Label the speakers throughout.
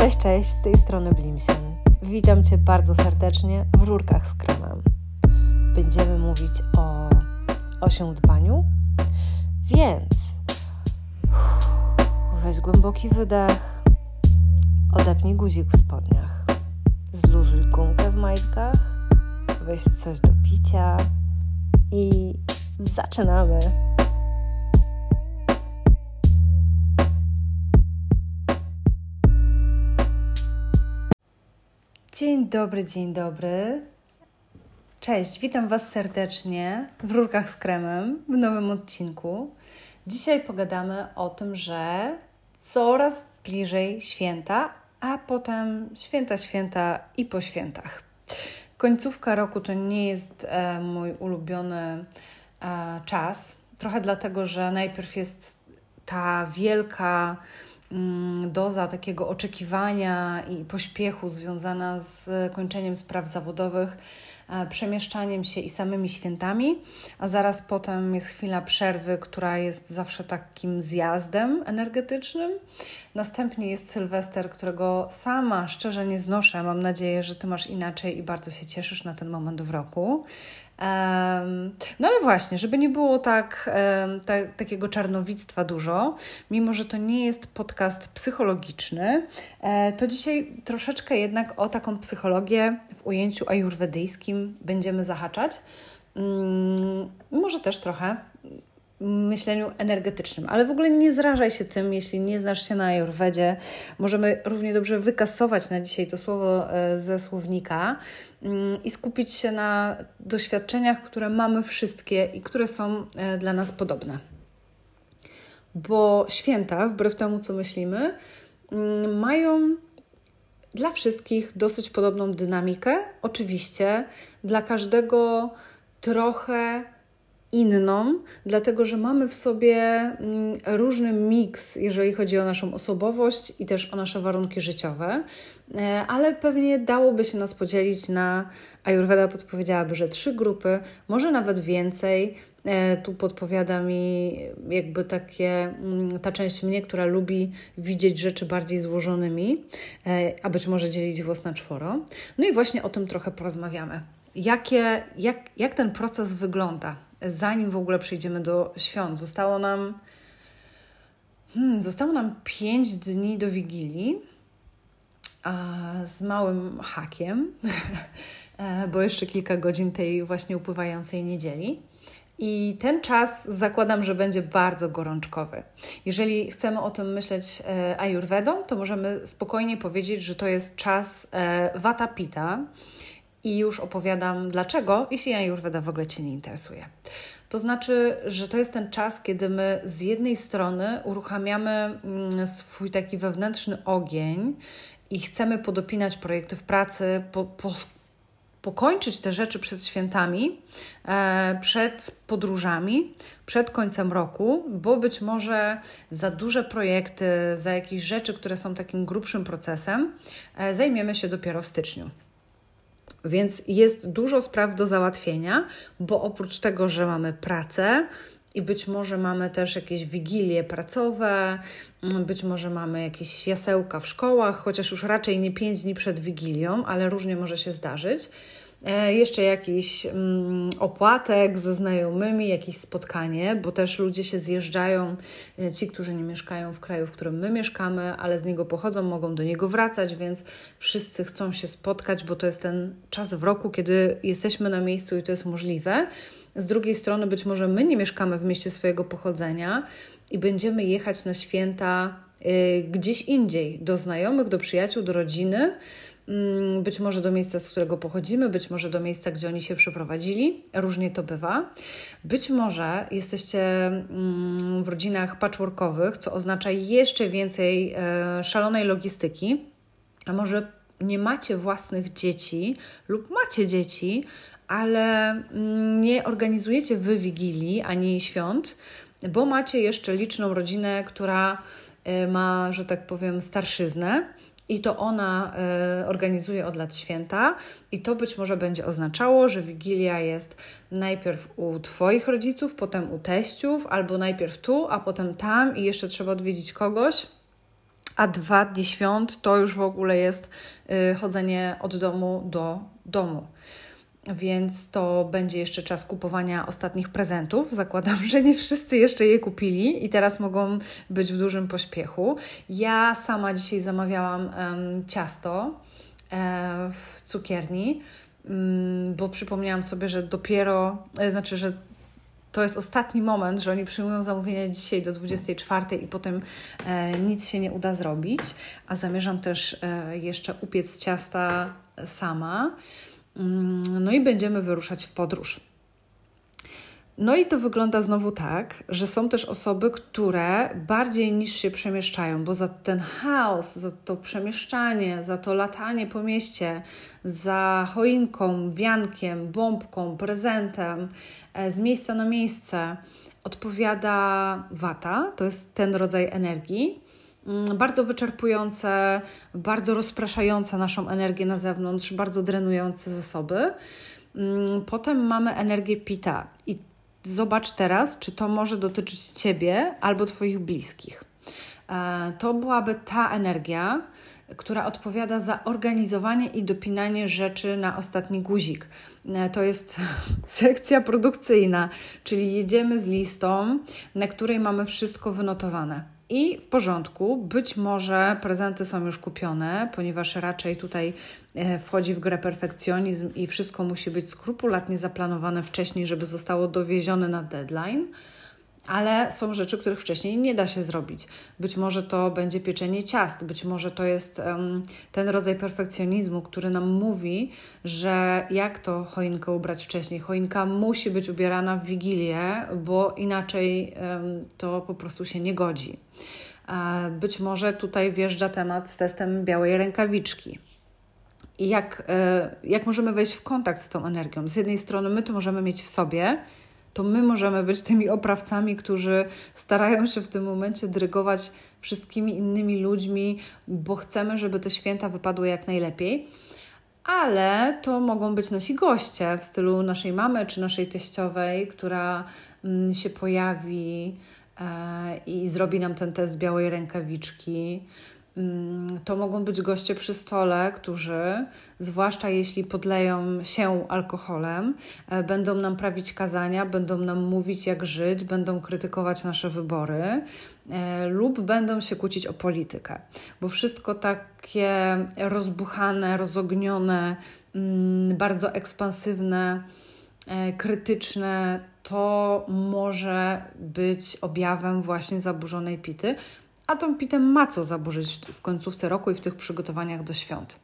Speaker 1: Cześć, cześć, z tej strony Blimsen. Witam Cię bardzo serdecznie w Rurkach z Kremem. Będziemy mówić o osiądbaniu, więc weź głęboki wydech, odepnij guzik w spodniach, zluzuj gumkę w majtkach, weź coś do picia i zaczynamy. Dzień dobry, dzień dobry. Cześć, witam Was serdecznie w Rurkach z Kremem w nowym odcinku. Dzisiaj pogadamy o tym, że coraz bliżej święta, a potem święta, święta i po świętach. Końcówka roku to nie jest e, mój ulubiony e, czas. Trochę dlatego, że najpierw jest ta wielka doza takiego oczekiwania i pośpiechu związana z kończeniem spraw zawodowych, e, przemieszczaniem się i samymi świętami, a zaraz potem jest chwila przerwy, która jest zawsze takim zjazdem energetycznym. Następnie jest Sylwester, którego sama szczerze nie znoszę. Mam nadzieję, że ty masz inaczej i bardzo się cieszysz na ten moment w roku. No ale właśnie, żeby nie było tak, takiego czarnowictwa dużo, mimo że to nie jest podcast psychologiczny, e, to dzisiaj troszeczkę jednak o taką psychologię w ujęciu ajurwedyjskim będziemy zahaczać. Mm, może też trochę myśleniu energetycznym. Ale w ogóle nie zrażaj się tym, jeśli nie znasz się na Ayurvedzie. Możemy równie dobrze wykasować na dzisiaj to słowo e, ze słownika mm, i skupić się na doświadczeniach, które mamy wszystkie i które są e, dla nas podobne. Bo święta, wbrew temu co myślimy, mm, mają dla wszystkich dosyć podobną dynamikę. Oczywiście dla każdego trochę inną, dlatego że mamy w sobie mm, różny miks, jeżeli chodzi o naszą osobowość i też o nasze warunki życiowe, e, ale pewnie dałoby się nas podzielić na, Ayurveda podpowiedziałaby, że trzy grupy, może nawet więcej. E, tu podpowiada mi jakby takie, mm, ta część mnie, która lubi widzieć rzeczy bardziej złożonymi, e, a być może dzielić włos na czworo. No i właśnie o tym trochę porozmawiamy. Jakie, jak, jak ten proces wygląda? Zanim w ogóle przejdziemy do świąt. Zostało nam, hmm, zostało nam 5 dni do Wigilii a z małym hakiem, e, bo jeszcze kilka godzin tej właśnie upływającej niedzieli. I ten czas zakładam, że będzie bardzo gorączkowy. Jeżeli chcemy o tym myśleć e, ayurvedą, to możemy spokojnie powiedzieć, że to jest czas e, vata pita, i już opowiadam dlaczego, jeśli Ayurveda w ogóle Cię nie interesuje. To znaczy, że to jest ten czas, kiedy my z jednej strony uruchamiamy mm, swój taki wewnętrzny ogień i chcemy podopinać projekty w pracy, po, po, pokończyć te rzeczy przed świętami, e, przed podróżami, przed końcem roku, bo być może za duże projekty, za jakieś rzeczy, które są takim grubszym procesem, e, zajmiemy się dopiero w styczniu. Więc jest dużo spraw do załatwienia, bo oprócz tego, że mamy pracę, i być może mamy też jakieś wigilie pracowe, być może mamy jakieś jasełka w szkołach, chociaż już raczej nie pięć dni przed wigilią, ale różnie może się zdarzyć. E, jeszcze jakiś mm, opłatek ze znajomymi, jakieś spotkanie, bo też ludzie się zjeżdżają, e, ci, którzy nie mieszkają w kraju, w którym my mieszkamy, ale z niego pochodzą, mogą do niego wracać, więc wszyscy chcą się spotkać, bo to jest ten czas w roku, kiedy jesteśmy na miejscu i to jest możliwe. Z drugiej strony, być może my nie mieszkamy w mieście swojego pochodzenia i będziemy jechać na święta y, gdzieś indziej, do znajomych, do przyjaciół, do rodziny być może do miejsca, z którego pochodzimy, być może do miejsca, gdzie oni się przeprowadzili. Różnie to bywa. Być może jesteście mm, w rodzinach patchworkowych, co oznacza jeszcze więcej e, szalonej logistyki, a może nie macie własnych dzieci lub macie dzieci, ale mm, nie organizujecie wy wigilii ani świąt, bo macie jeszcze liczną rodzinę, która e, ma, że tak powiem, starszyznę i to ona y, organizuje od lat święta, i to być może będzie oznaczało, że Wigilia jest najpierw u Twoich rodziców, potem u teściów, albo najpierw tu, a potem tam, i jeszcze trzeba odwiedzić kogoś. a dwa dni świąt to już w ogóle jest y, chodzenie od domu do domu. Więc to będzie jeszcze czas kupowania ostatnich prezentów. Zakładam, że nie wszyscy jeszcze je kupili i teraz mogą być w dużym pośpiechu. Ja sama dzisiaj zamawiałam ciasto e, w cukierni, um, bo przypomniałam sobie, że dopiero, e, znaczy, że to jest ostatni moment, że oni przyjmują zamówienia dzisiaj do 24 i potem e, nic się nie uda zrobić, a zamierzam też e, jeszcze upiec ciasta sama. Mm, no i będziemy wyruszać w podróż. No i to wygląda znowu tak, że są też osoby, które bardziej niż się przemieszczają, bo za ten chaos, za to przemieszczanie, za to latanie po mieście, za choinką, wiankiem, bombką, prezentem e, z miejsca na miejsce odpowiada wata, to jest ten rodzaj energii. Mm, bardzo wyczerpujące, bardzo rozpraszające naszą energię na zewnątrz, bardzo drenujące zasoby. Mm, potem mamy energię pita i Zobacz teraz, czy to może dotyczyć Ciebie albo Twoich bliskich. E, to byłaby ta energia, która odpowiada za organizowanie i dopinanie rzeczy na ostatni guzik. E, to jest sekcja produkcyjna, czyli jedziemy z listą, na której mamy wszystko wynotowane i w porządku. Być może prezenty są już kupione, ponieważ raczej tutaj e, wchodzi w grę perfekcjonizm i wszystko musi być skrupulatnie zaplanowane wcześniej, żeby zostało dowiezione na deadline ale są rzeczy, których wcześniej nie da się zrobić. Być może to będzie pieczenie ciast, być może to jest um, ten rodzaj perfekcjonizmu, który nam mówi, że jak to choinkę ubrać wcześniej. Choinka musi być ubierana w wigilię, bo inaczej um, to po prostu się nie godzi. Być może tutaj wjeżdża temat z testem białej rękawiczki. I jak, e, jak możemy wejść w kontakt z tą energią? Z jednej strony my to możemy mieć w sobie, to my możemy być tymi oprawcami, którzy starają się w tym momencie drygować wszystkimi innymi ludźmi, bo chcemy, żeby te święta wypadły jak najlepiej. Ale to mogą być nasi goście w stylu naszej mamy czy naszej teściowej, która mm, się pojawi e, i zrobi nam ten test białej rękawiczki. Mm, to mogą być goście przy stole, którzy, zwłaszcza jeśli podleją się alkoholem, e, będą nam prawić kazania, będą nam mówić, jak żyć, będą krytykować nasze wybory e, lub będą się kłócić o politykę, bo wszystko takie rozbuchane, rozognione, mm, bardzo ekspansywne, e, krytyczne, to może być objawem właśnie zaburzonej pity, a tą pitę ma co zaburzyć w końcówce roku i w tych przygotowaniach do świąt.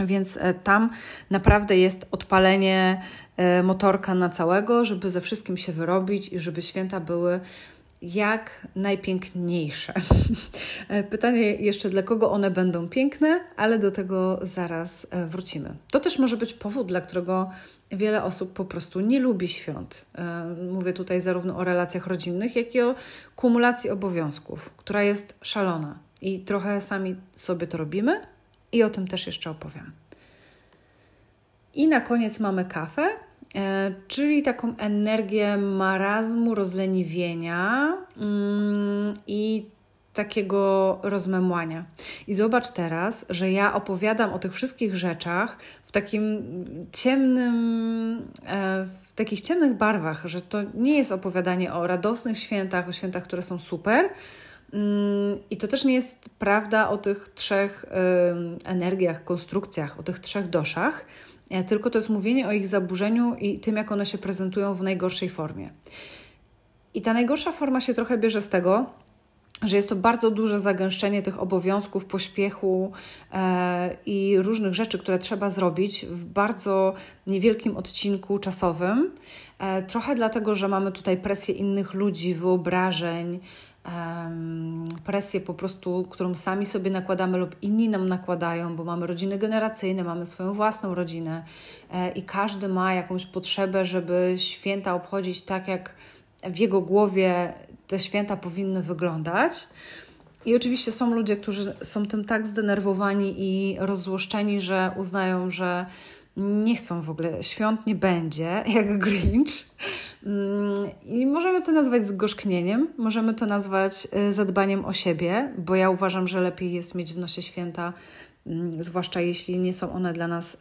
Speaker 1: Więc e, tam naprawdę jest odpalenie e, motorka na całego, żeby ze wszystkim się wyrobić i żeby święta były jak najpiękniejsze. E, pytanie jeszcze, dla kogo one będą piękne, ale do tego zaraz wrócimy. To też może być powód, dla którego wiele osób po prostu nie lubi świąt. E, mówię tutaj zarówno o relacjach rodzinnych, jak i o kumulacji obowiązków, która jest szalona. I trochę sami sobie to robimy, i o tym też jeszcze opowiem. I na koniec mamy kafę, e, czyli taką energię marazmu, rozleniwienia mm, i takiego rozmemłania. I zobacz teraz, że ja opowiadam o tych wszystkich rzeczach w takim ciemnym, e, w takich ciemnych barwach, że to nie jest opowiadanie o radosnych świętach, o świętach, które są super. Mm, I to też nie jest prawda o tych trzech energiach, konstrukcjach, o tych trzech doszach, e, tylko to jest mówienie o ich zaburzeniu i tym, jak one się prezentują w najgorszej formie. I ta najgorsza forma się trochę bierze z tego, że jest to bardzo duże zagęszczenie tych obowiązków, pośpiechu e, i różnych rzeczy, które trzeba zrobić w bardzo niewielkim odcinku czasowym. E, trochę dlatego, że mamy tutaj presję innych ludzi, wyobrażeń, presję po prostu, którą sami sobie nakładamy lub inni nam nakładają, bo mamy rodziny generacyjne, mamy swoją własną rodzinę e, i każdy ma jakąś potrzebę, żeby święta obchodzić tak, jak w jego głowie te święta powinny wyglądać. I oczywiście są ludzie, którzy są tym tak zdenerwowani i rozzłoszczeni, że uznają, że nie chcą w ogóle, świąt nie będzie, jak Grinch. Mm, I możemy to nazwać zgorzknieniem, możemy to nazwać y, zadbaniem o siebie, bo ja uważam, że lepiej jest mieć w nosie święta, mm, zwłaszcza jeśli nie są one dla nas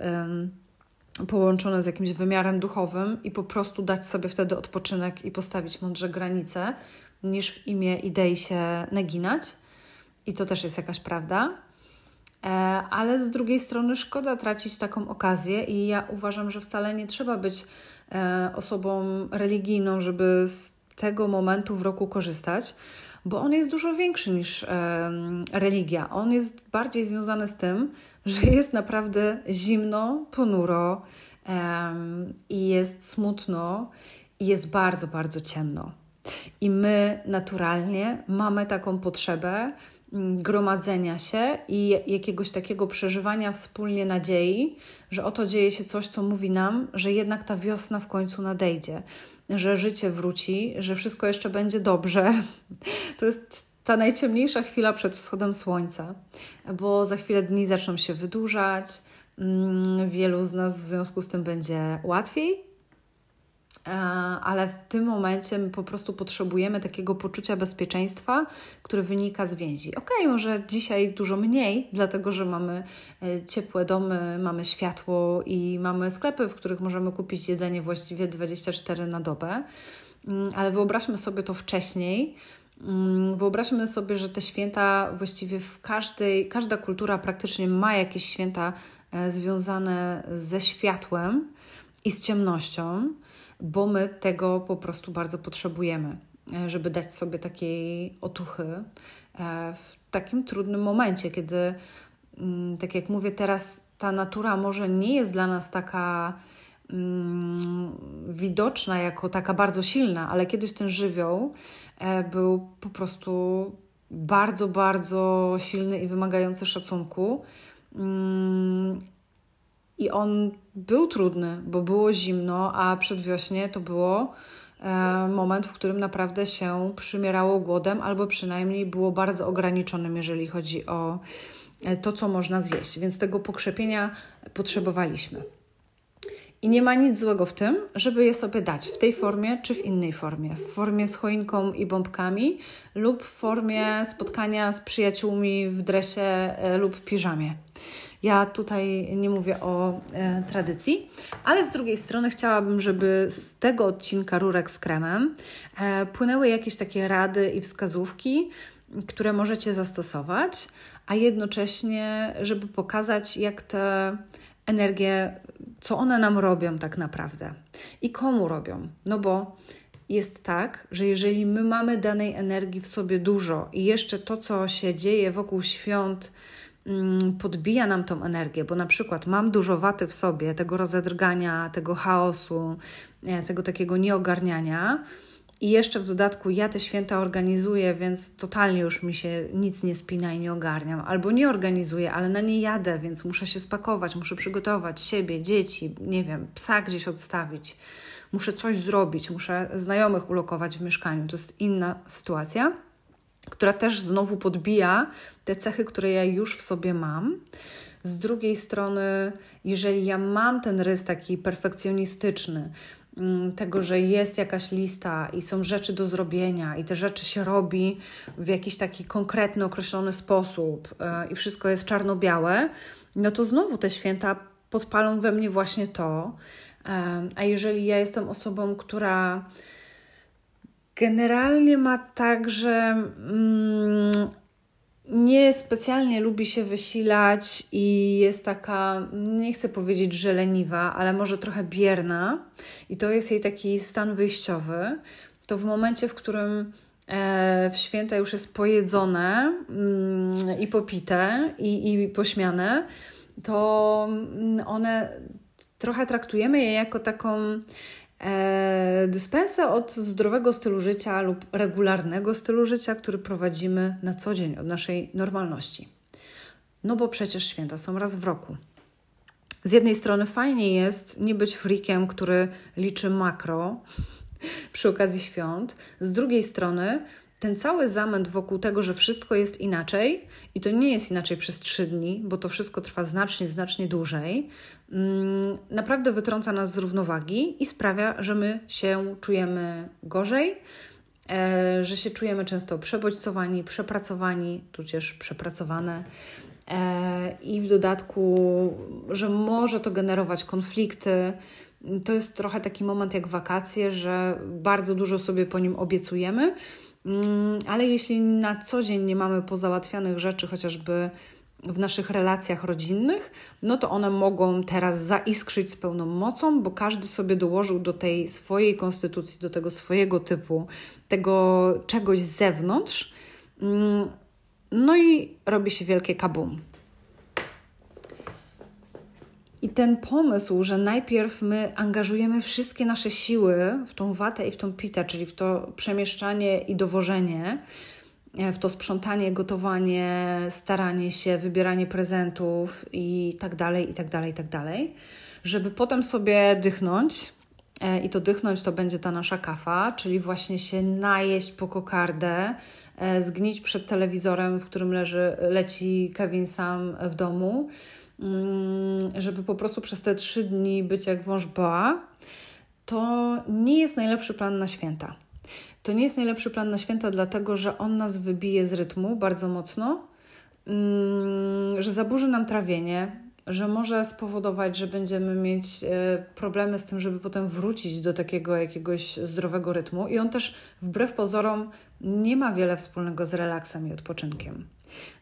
Speaker 1: połączone z jakimś wymiarem duchowym i po prostu dać sobie wtedy odpoczynek i postawić mądrze granice, niż w imię idei się naginać. I to też jest jakaś prawda. E, ale z drugiej strony szkoda tracić taką okazję, i ja uważam, że wcale nie trzeba być e, osobą religijną, żeby z tego momentu w roku korzystać, bo on jest dużo większy niż religia. On jest bardziej związany z tym, że jest naprawdę zimno, ponuro i jest smutno i jest bardzo, bardzo ciemno. I my naturalnie mamy taką potrzebę gromadzenia się i jakiegoś takiego przeżywania wspólnie nadziei, że oto dzieje się coś, co mówi nam, że jednak ta wiosna w końcu nadejdzie, że życie wróci, że wszystko jeszcze będzie dobrze. To jest ta najciemniejsza chwila przed wschodem słońca, bo za chwilę dni zaczną się wydłużać. Mm, wielu z nas w związku z tym będzie łatwiej, ale w tym momencie po prostu potrzebujemy takiego poczucia bezpieczeństwa, które wynika z więzi. Okej, okay, może dzisiaj dużo mniej, dlatego że mamy e, ciepłe domy, mamy światło i mamy sklepy, w których możemy kupić jedzenie właściwie 24 na dobę, mm, ale wyobraźmy sobie to wcześniej. Mm, wyobraźmy sobie, że te święta właściwie w każdej, każda kultura praktycznie ma jakieś święta e, związane ze światłem i z ciemnością, bo my tego po prostu bardzo potrzebujemy, e, żeby dać sobie takiej otuchy e, w takim trudnym momencie, kiedy, mm, tak jak mówię, teraz ta natura może nie jest dla nas taka mm, widoczna jako taka bardzo silna, ale kiedyś ten żywioł E, był po prostu bardzo, bardzo silny i wymagający szacunku. I on był trudny, bo było zimno, a przedwiośnie to było e, moment, w którym naprawdę się przymierało głodem, albo przynajmniej było bardzo ograniczonym, jeżeli chodzi o e, to, co można zjeść. Więc tego pokrzepienia potrzebowaliśmy. I nie ma nic złego w tym, żeby je sobie dać w tej formie czy w innej formie. W formie z choinką i bombkami lub w formie spotkania z przyjaciółmi w dresie e, lub piżamie. Ja tutaj nie mówię o e, tradycji, ale z drugiej strony chciałabym, żeby z tego odcinka Rurek z kremem e, płynęły jakieś takie rady i wskazówki, które możecie zastosować, a jednocześnie, żeby pokazać, jak te energie, co one nam robią tak naprawdę i komu robią. No bo jest tak, że jeżeli my mamy danej energii w sobie dużo i jeszcze to, co się dzieje wokół świąt, podbija nam tą energię, bo na przykład mam dużo waty w sobie, tego rozedrgania, tego chaosu, e, tego takiego nieogarniania, i jeszcze w dodatku ja te święta organizuję, więc totalnie już mi się nic nie spina i nie ogarniam. Albo nie organizuję, ale na nie jadę, więc muszę się spakować, muszę przygotować siebie, dzieci, nie wiem, psa gdzieś odstawić. Muszę coś zrobić, muszę znajomych ulokować w mieszkaniu. To jest inna sytuacja, która też znowu podbija te cechy, które ja już w sobie mam. Z drugiej strony, jeżeli ja mam ten rys taki perfekcjonistyczny, Mm, tego, że jest jakaś lista i są rzeczy do zrobienia, i te rzeczy się robi w jakiś taki konkretny, określony sposób, e, i wszystko jest czarno-białe, no to znowu te święta podpalą we mnie właśnie to. E, a jeżeli ja jestem osobą, która generalnie ma tak, że mm, nie specjalnie lubi się wysilać i jest taka, nie chcę powiedzieć, że leniwa, ale może trochę bierna, i to jest jej taki stan wyjściowy, to w momencie, w którym e, w święta już jest pojedzone mm, i popite i, i pośmiane, to one trochę traktujemy je jako taką dyspensę od zdrowego stylu życia lub regularnego stylu życia, który prowadzimy na co dzień od naszej normalności. No bo przecież święta są raz w roku. Z jednej strony fajnie jest nie być freakiem, który liczy makro przy okazji świąt. Z drugiej strony ten cały zamęt wokół tego, że wszystko jest inaczej i to nie jest inaczej przez trzy dni, bo to wszystko trwa znacznie, znacznie dłużej, mm, naprawdę wytrąca nas z równowagi i sprawia, że my się czujemy gorzej, e, że się czujemy często przebodźcowani, przepracowani, tudzież przepracowane. E, I w dodatku, że może to generować konflikty, to jest trochę taki moment jak wakacje, że bardzo dużo sobie po nim obiecujemy, ale jeśli na co dzień nie mamy pozałatwianych rzeczy, chociażby w naszych relacjach rodzinnych, no to one mogą teraz zaiskrzyć z pełną mocą, bo każdy sobie dołożył do tej swojej konstytucji, do tego swojego typu, tego czegoś z zewnątrz. Mm, no i robi się wielkie kabum. I ten pomysł, że najpierw my angażujemy wszystkie nasze siły w tą watę i w tą pitę, czyli w to przemieszczanie i dowożenie, e, w to sprzątanie, gotowanie, staranie się, wybieranie prezentów i tak dalej, i tak dalej, i tak dalej, żeby potem sobie dychnąć. E, I to dychnąć to będzie ta nasza kafa, czyli właśnie się najeść po kokardę, e, zgnić przed telewizorem, w którym leży, leci Kevin sam w domu żeby po prostu przez te trzy dni być jak wąż boa, to nie jest najlepszy plan na święta. To nie jest najlepszy plan na święta, dlatego że on nas wybije z rytmu bardzo mocno, mm, że zaburzy nam trawienie, że może spowodować, że będziemy mieć e, problemy z tym, żeby potem wrócić do takiego jakiegoś zdrowego rytmu. I on też wbrew pozorom nie ma wiele wspólnego z relaksem i odpoczynkiem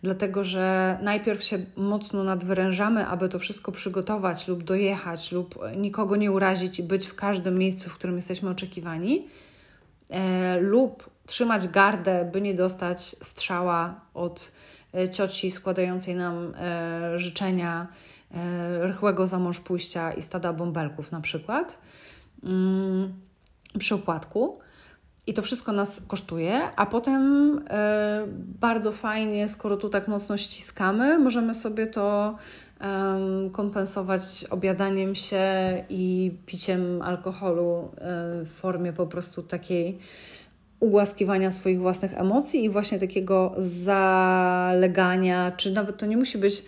Speaker 1: dlatego że najpierw się mocno nadwyrężamy, aby to wszystko przygotować lub dojechać, lub nikogo nie urazić i być w każdym miejscu, w którym jesteśmy oczekiwani, e, lub trzymać gardę, by nie dostać strzała od e, cioci składającej nam e, życzenia e, rychłego za mąż pójścia i stada bąbelków na przykład mm, przy opłatku. I to wszystko nas kosztuje, a potem e, bardzo fajnie, skoro tu tak mocno ściskamy, możemy sobie to kompensować objadaniem się i piciem alkoholu e, w formie po prostu takiej ugłaskiwania swoich własnych emocji i właśnie takiego zalegania, czy nawet to nie musi być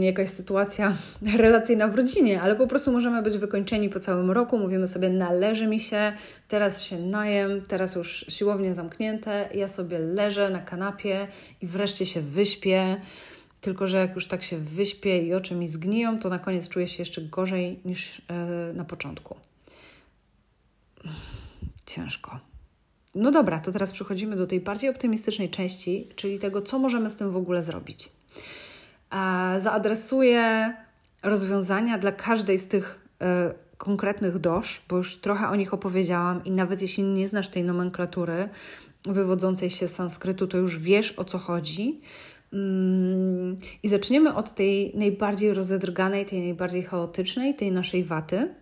Speaker 1: jakaś sytuacja relacyjna w rodzinie, ale po prostu możemy być wykończeni po całym roku. Mówimy sobie, należy mi się, teraz się najem, teraz już siłownie zamknięte, ja sobie leżę na kanapie i wreszcie się wyśpię. Tylko, że jak już tak się wyśpię i oczy mi zgniją, to na koniec czuję się jeszcze gorzej niż yy, na początku. Ciężko. No dobra, to teraz przechodzimy do tej bardziej optymistycznej części, czyli tego, co możemy z tym w ogóle zrobić zaadresuję rozwiązania dla każdej z tych e, konkretnych dosz, bo już trochę o nich opowiedziałam i nawet jeśli nie znasz tej nomenklatury wywodzącej się z sanskrytu, to już wiesz o co chodzi. Mm, I zaczniemy od tej najbardziej rozedrganej, tej najbardziej chaotycznej, tej naszej waty,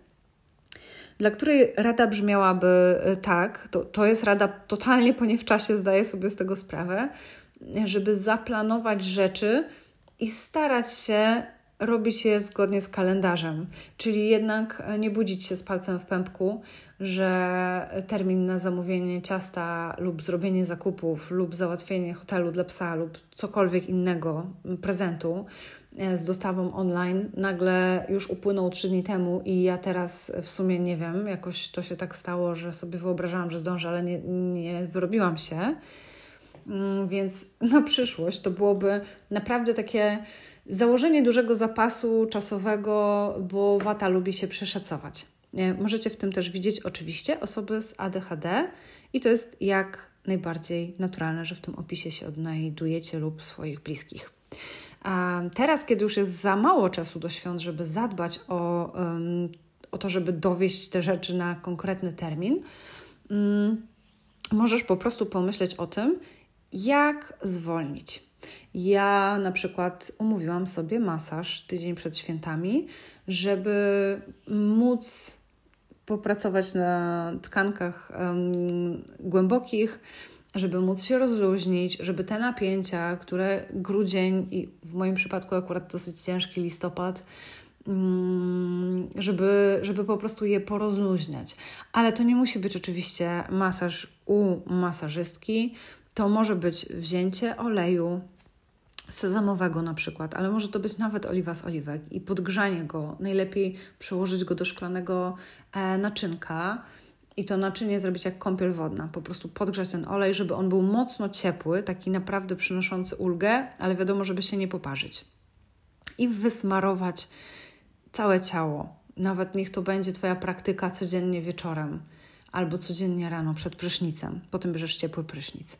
Speaker 1: dla której rada brzmiałaby e, tak, to, to jest rada totalnie po nie w czasie, zdaję sobie z tego sprawę, żeby zaplanować rzeczy, i starać się robić je zgodnie z kalendarzem, czyli jednak nie budzić się z palcem w pępku, że termin na zamówienie ciasta lub zrobienie zakupów lub załatwienie hotelu dla psa lub cokolwiek innego, prezentu e, z dostawą online nagle już upłynął trzy dni temu i ja teraz w sumie nie wiem, jakoś to się tak stało, że sobie wyobrażałam, że zdążę, ale nie, nie wyrobiłam się więc na przyszłość to byłoby naprawdę takie założenie dużego zapasu czasowego, bo wata lubi się przeszacować. Możecie w tym też widzieć oczywiście osoby z ADHD i to jest jak najbardziej naturalne, że w tym opisie się odnajdujecie lub swoich bliskich. A teraz, kiedy już jest za mało czasu do świąt, żeby zadbać o, o to, żeby dowieść te rzeczy na konkretny termin, mm, możesz po prostu pomyśleć o tym, jak zwolnić? Ja na przykład umówiłam sobie masaż tydzień przed świętami, żeby móc popracować na tkankach um, głębokich, żeby móc się rozluźnić, żeby te napięcia, które grudzień i w moim przypadku akurat dosyć ciężki listopad, mm, żeby, żeby po prostu je porozluźniać. Ale to nie musi być oczywiście masaż u masażystki, to może być wzięcie oleju sezamowego na przykład, ale może to być nawet oliwa z oliwek i podgrzanie go. Najlepiej przełożyć go do szklanego e, naczynka i to naczynie zrobić jak kąpiel wodna. Po prostu podgrzać ten olej, żeby on był mocno ciepły, taki naprawdę przynoszący ulgę, ale wiadomo, żeby się nie poparzyć. I wysmarować całe ciało. Nawet niech to będzie Twoja praktyka codziennie wieczorem albo codziennie rano przed prysznicem. Potem bierzesz ciepły prysznic.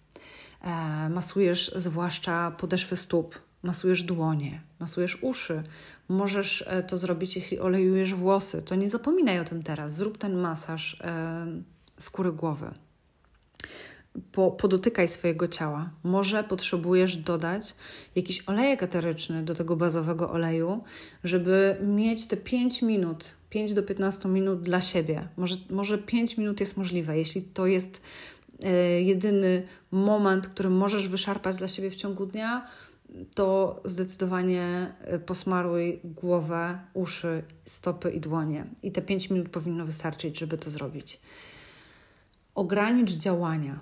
Speaker 1: E, masujesz zwłaszcza podeszwy stóp, masujesz dłonie, masujesz uszy. Możesz e, to zrobić, jeśli olejujesz włosy. To nie zapominaj o tym teraz. Zrób ten masaż e, skóry głowy. Po, podotykaj swojego ciała. Może potrzebujesz dodać jakiś olejek eteryczny do tego bazowego oleju, żeby mieć te 5 minut, 5 do 15 minut dla siebie. Może, może 5 minut jest możliwe, jeśli to jest jedyny moment, który możesz wyszarpać dla siebie w ciągu dnia, to zdecydowanie e, posmaruj głowę, uszy, stopy i dłonie. I te 5 minut powinno wystarczyć, żeby to zrobić. Ogranicz działania.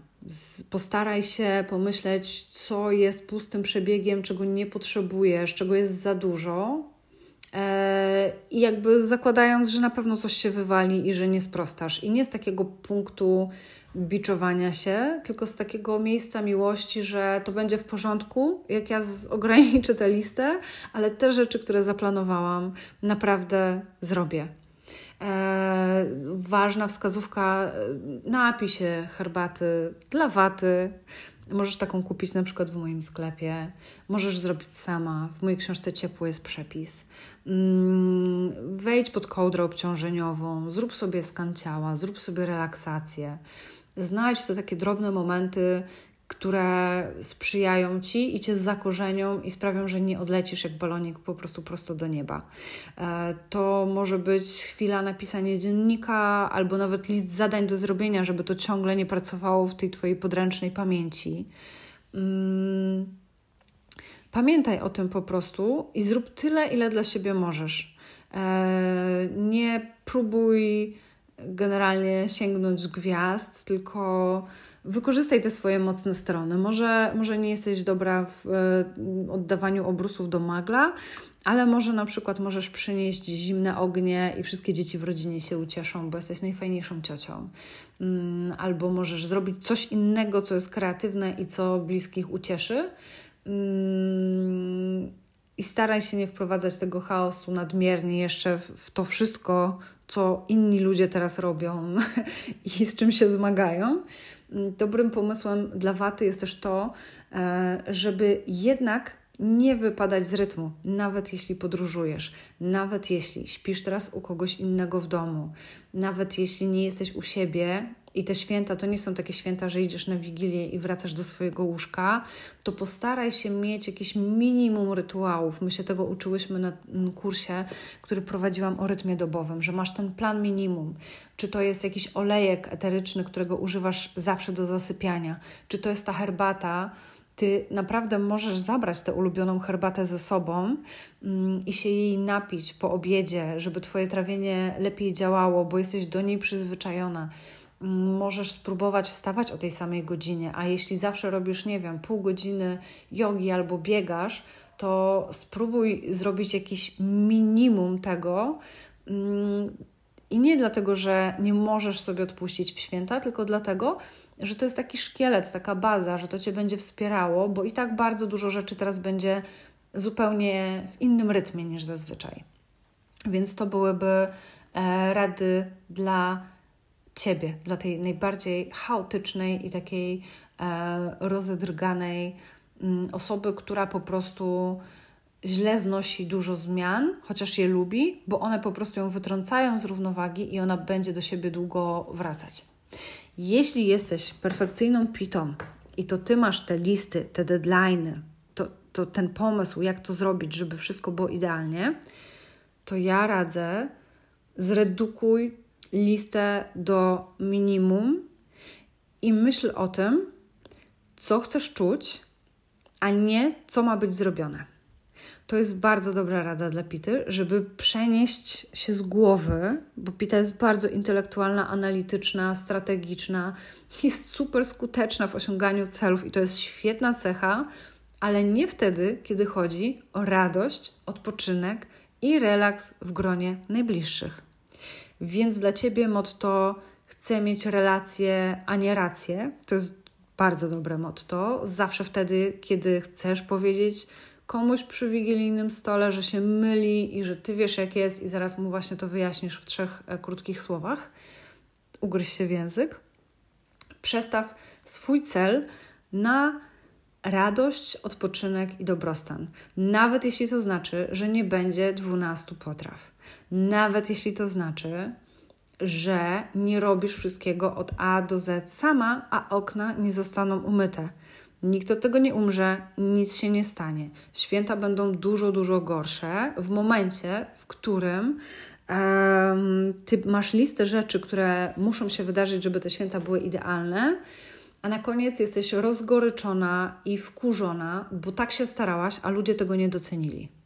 Speaker 1: Postaraj się pomyśleć, co jest pustym przebiegiem, czego nie potrzebujesz, czego jest za dużo, e, i jakby zakładając, że na pewno coś się wywali i że nie sprostasz. I nie z takiego punktu biczowania się, tylko z takiego miejsca miłości, że to będzie w porządku, jak ja ograniczę tę listę, ale te rzeczy, które zaplanowałam, naprawdę zrobię. E, ważna wskazówka: e, napij się herbaty dla waty. Możesz taką kupić na przykład w moim sklepie, możesz zrobić sama. W mojej książce Ciepły jest przepis. Mm, wejdź pod kołdrę obciążeniową, zrób sobie skan ciała, zrób sobie relaksację znajdź te takie drobne momenty, które sprzyjają ci i cię zakorzenią i sprawią, że nie odlecisz jak balonik po prostu prosto do nieba. E, to może być chwila napisania dziennika albo nawet list zadań do zrobienia, żeby to ciągle nie pracowało w tej twojej podręcznej pamięci. Pamiętaj o tym po prostu i zrób tyle, ile dla siebie możesz. E, nie próbuj generalnie sięgnąć gwiazd, tylko wykorzystaj te swoje mocne strony. Może, może nie jesteś dobra w e, oddawaniu obrusów do magla, ale może na przykład możesz przynieść zimne ognie i wszystkie dzieci w rodzinie się ucieszą, bo jesteś najfajniejszą ciocią. Mm, albo możesz zrobić coś innego, co jest kreatywne i co bliskich ucieszy. Mm, I staraj się nie wprowadzać tego chaosu nadmiernie jeszcze w to wszystko, co inni ludzie teraz robią i z czym się zmagają. Dobrym pomysłem dla waty jest też to, e, żeby jednak nie wypadać z rytmu, nawet jeśli podróżujesz, nawet jeśli śpisz teraz u kogoś innego w domu, nawet jeśli nie jesteś u siebie i te święta to nie są takie święta, że idziesz na wigilię i wracasz do swojego łóżka, to postaraj się mieć jakieś minimum rytuałów. My się tego uczyłyśmy na kursie, który prowadziłam o rytmie dobowym, że masz ten plan minimum. Czy to jest jakiś olejek eteryczny, którego używasz zawsze do zasypiania, czy to jest ta herbata, ty naprawdę możesz zabrać tę ulubioną herbatę ze sobą mm, i się jej napić po obiedzie, żeby Twoje trawienie lepiej działało, bo jesteś do niej przyzwyczajona możesz spróbować wstawać o tej samej godzinie, a jeśli zawsze robisz, nie wiem, pół godziny jogi albo biegasz, to spróbuj zrobić jakiś minimum tego. Mm, I nie dlatego, że nie możesz sobie odpuścić w święta, tylko dlatego, że to jest taki szkielet, taka baza, że to cię będzie wspierało, bo i tak bardzo dużo rzeczy teraz będzie zupełnie w innym rytmie niż zazwyczaj. Więc to byłyby e, rady dla ciebie, dla tej najbardziej chaotycznej i takiej e, rozedrganej mm, osoby, która po prostu źle znosi dużo zmian, chociaż je lubi, bo one po prostu ją wytrącają z równowagi i ona będzie do siebie długo wracać. Jeśli jesteś perfekcyjną pitą i to ty masz te listy, te deadlines, to, to ten pomysł, jak to zrobić, żeby wszystko było idealnie, to ja radzę, zredukuj listę do minimum i myśl o tym, co chcesz czuć, a nie co ma być zrobione. to jest bardzo dobra rada dla Pity, żeby przenieść się z głowy, bo Pita jest bardzo intelektualna, analityczna, strategiczna, jest super skuteczna w osiąganiu celów i to jest świetna cecha, ale nie wtedy, kiedy chodzi o radość, odpoczynek i relaks w gronie najbliższych. Więc dla Ciebie motto chcę mieć relacje, a nie rację. To jest bardzo dobre motto. Zawsze wtedy, kiedy chcesz powiedzieć komuś przy wigilijnym stole, że się myli i że ty wiesz, jak jest, i zaraz mu właśnie to wyjaśnisz w trzech e, krótkich słowach. Ugryź się w język. Przestaw swój cel na radość, odpoczynek i dobrostan. Nawet jeśli to znaczy, że nie będzie 12 potraw. Nawet jeśli to znaczy, że nie robisz wszystkiego od A do Z sama, a okna nie zostaną umyte. Nikt od tego nie umrze, nic się nie stanie. Święta będą dużo, dużo gorsze w momencie, w którym um, ty masz listę rzeczy, które muszą się wydarzyć, żeby te święta były idealne, a na koniec jesteś rozgoryczona i wkurzona, bo tak się starałaś, a ludzie tego nie docenili.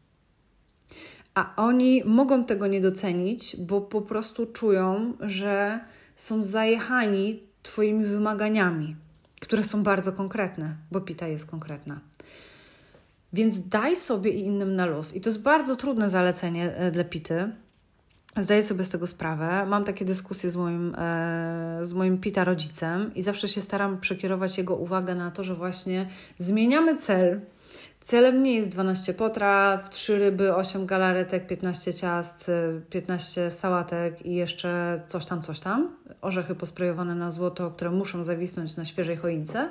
Speaker 1: A oni mogą tego nie docenić, bo po prostu czują, że są zajechani Twoimi wymaganiami, które są bardzo konkretne, bo pita jest konkretna. Więc daj sobie i innym na luz. I to jest bardzo trudne zalecenie e, dla pity. Zdaję sobie z tego sprawę. Mam takie dyskusje z moim, e, z moim pita rodzicem i zawsze się staram przekierować jego uwagę na to, że właśnie zmieniamy cel Celem nie jest 12 potraw, 3 ryby, 8 galaretek, 15 ciast, 15 sałatek i jeszcze coś tam, coś tam. Orzechy posprejowane na złoto, które muszą zawisnąć na świeżej choince.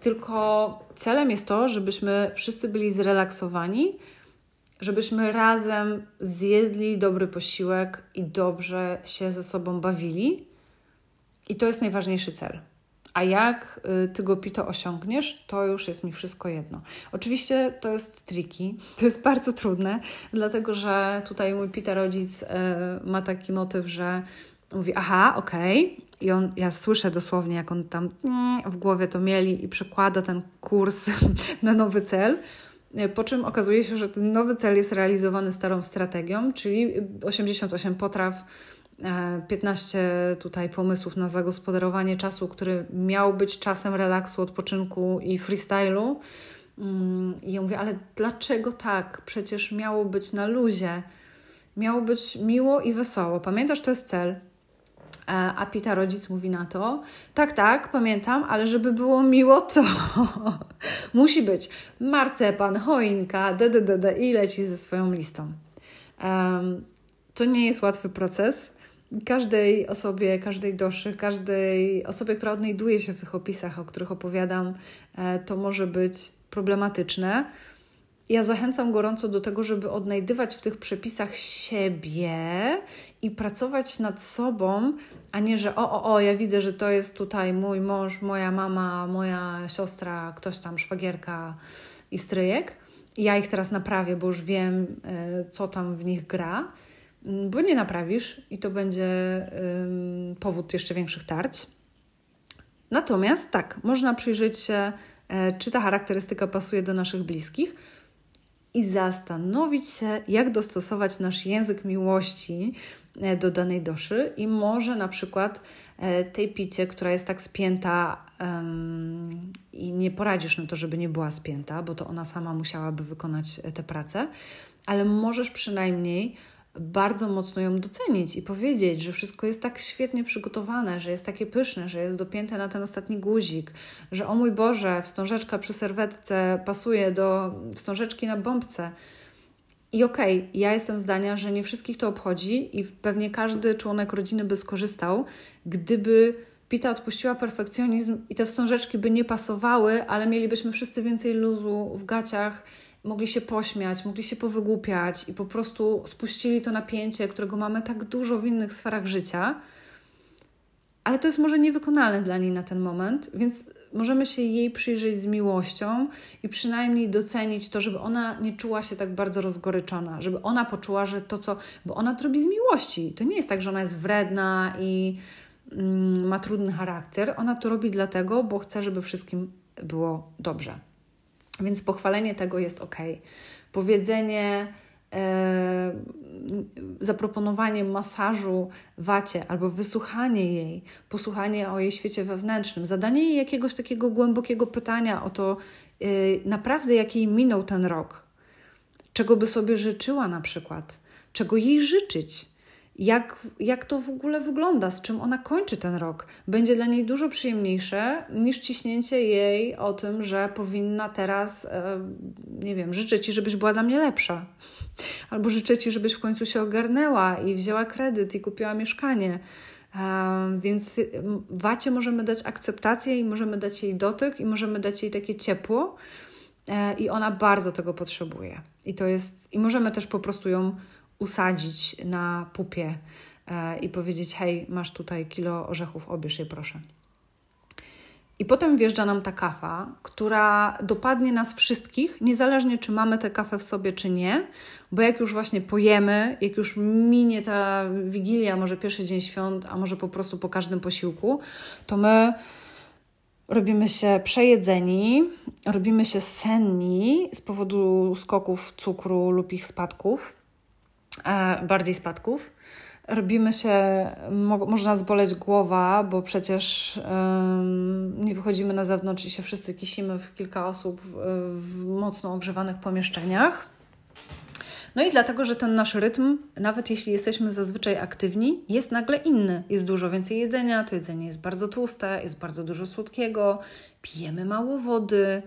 Speaker 1: Tylko celem jest to, żebyśmy wszyscy byli zrelaksowani, żebyśmy razem zjedli dobry posiłek i dobrze się ze sobą bawili. I to jest najważniejszy cel. A jak y, ty go pito osiągniesz, to już jest mi wszystko jedno. Oczywiście to jest triki, to jest bardzo trudne, dlatego że tutaj mój pita rodzic y, ma taki motyw, że mówi, aha, okej, okay. i on, ja słyszę dosłownie, jak on tam mm, w głowie to mieli i przekłada ten kurs na nowy cel. Y, po czym okazuje się, że ten nowy cel jest realizowany starą strategią, czyli 88 potraw 15 e, tutaj pomysłów na zagospodarowanie czasu, który miał być czasem relaksu, odpoczynku i freestylu. Mm, I ja mówię, ale dlaczego tak? Przecież miało być na luzie. Miało być miło i wesoło. Pamiętasz, to jest cel. E, a Pita rodzic mówi na to: Tak, tak, pamiętam, ale żeby było miło, to musi być marcepan, choinka, dddd i leci ze swoją listą. Um, to nie jest łatwy proces każdej osobie, każdej doszy, każdej osobie, która odnajduje się w tych opisach, o których opowiadam, e, to może być problematyczne. Ja zachęcam gorąco do tego, żeby odnajdywać w tych przepisach siebie i pracować nad sobą, a nie, że o, o, o, ja widzę, że to jest tutaj mój mąż, moja mama, moja siostra, ktoś tam, szwagierka i stryjek. I ja ich teraz naprawię, bo już wiem, e, co tam w nich gra bo nie naprawisz i to będzie powód jeszcze większych tarć. Natomiast tak, można przyjrzeć się, e, czy ta charakterystyka pasuje do naszych bliskich i zastanowić się, jak dostosować nasz język miłości e, do danej doszy i może na przykład e, tej picie, która jest tak spięta i nie poradzisz na to, żeby nie była spięta, bo to ona sama musiałaby wykonać tę pracę, ale możesz przynajmniej bardzo mocno ją docenić i powiedzieć, że wszystko jest tak świetnie przygotowane, że jest takie pyszne, że jest dopięte na ten ostatni guzik, że o mój Boże, wstążeczka przy serwetce pasuje do wstążeczki na bombce. I okej, okay, ja jestem zdania, że nie wszystkich to obchodzi i pewnie każdy członek rodziny by skorzystał, gdyby Pita odpuściła perfekcjonizm i te wstążeczki by nie pasowały, ale mielibyśmy wszyscy więcej luzu w gaciach mogli się pośmiać, mogli się powygłupiać i po prostu spuścili to napięcie, którego mamy tak dużo w innych sferach życia. Ale to jest może niewykonalne dla niej na ten moment, więc możemy się jej przyjrzeć z miłością i przynajmniej docenić to, żeby ona nie czuła się tak bardzo rozgoryczona, żeby ona poczuła, że to, co. Bo ona to robi z miłości. To nie jest tak, że ona jest wredna i mm, ma trudny charakter. Ona to robi dlatego, bo chce, żeby wszystkim było dobrze. Więc pochwalenie tego jest ok. powiedzenie, e, zaproponowanie masażu wacie albo wysłuchanie jej, posłuchanie o jej świecie wewnętrznym, zadanie jej jakiegoś takiego głębokiego pytania o to, e, naprawdę jak jej minął ten rok, czego by sobie życzyła na przykład, czego jej życzyć jak, jak to w ogóle wygląda, z czym ona kończy ten rok. Będzie dla niej dużo przyjemniejsze niż ciśnięcie jej o tym, że powinna teraz, e, nie wiem, życzę ci, żebyś była dla mnie lepsza. Albo życzę ci, żebyś w końcu się ogarnęła i wzięła kredyt i kupiła mieszkanie. E, więc wacie możemy dać akceptację i możemy dać jej dotyk i możemy dać jej takie ciepło. E, I ona bardzo tego potrzebuje. I to jest, i możemy też po prostu ją usadzić na pupie e, i powiedzieć: Hej, masz tutaj kilo orzechów, obierz je proszę. I potem wjeżdża nam ta kawa, która dopadnie nas wszystkich, niezależnie czy mamy tę kawę w sobie, czy nie, bo jak już właśnie pojemy, jak już minie ta wigilia, może pierwszy dzień świąt, a może po prostu po każdym posiłku, to my robimy się przejedzeni, robimy się senni z powodu skoków cukru lub ich spadków bardziej spadków. Robimy się, mo, może nas boleć głowa, bo przecież nie wychodzimy na zewnątrz i się wszyscy kisimy w kilka osób w, w mocno ogrzewanych pomieszczeniach. No i dlatego, że ten nasz rytm, nawet jeśli jesteśmy zazwyczaj aktywni, jest nagle inny. Jest dużo więcej jedzenia, to jedzenie jest bardzo tłuste, jest bardzo dużo słodkiego, pijemy mało wody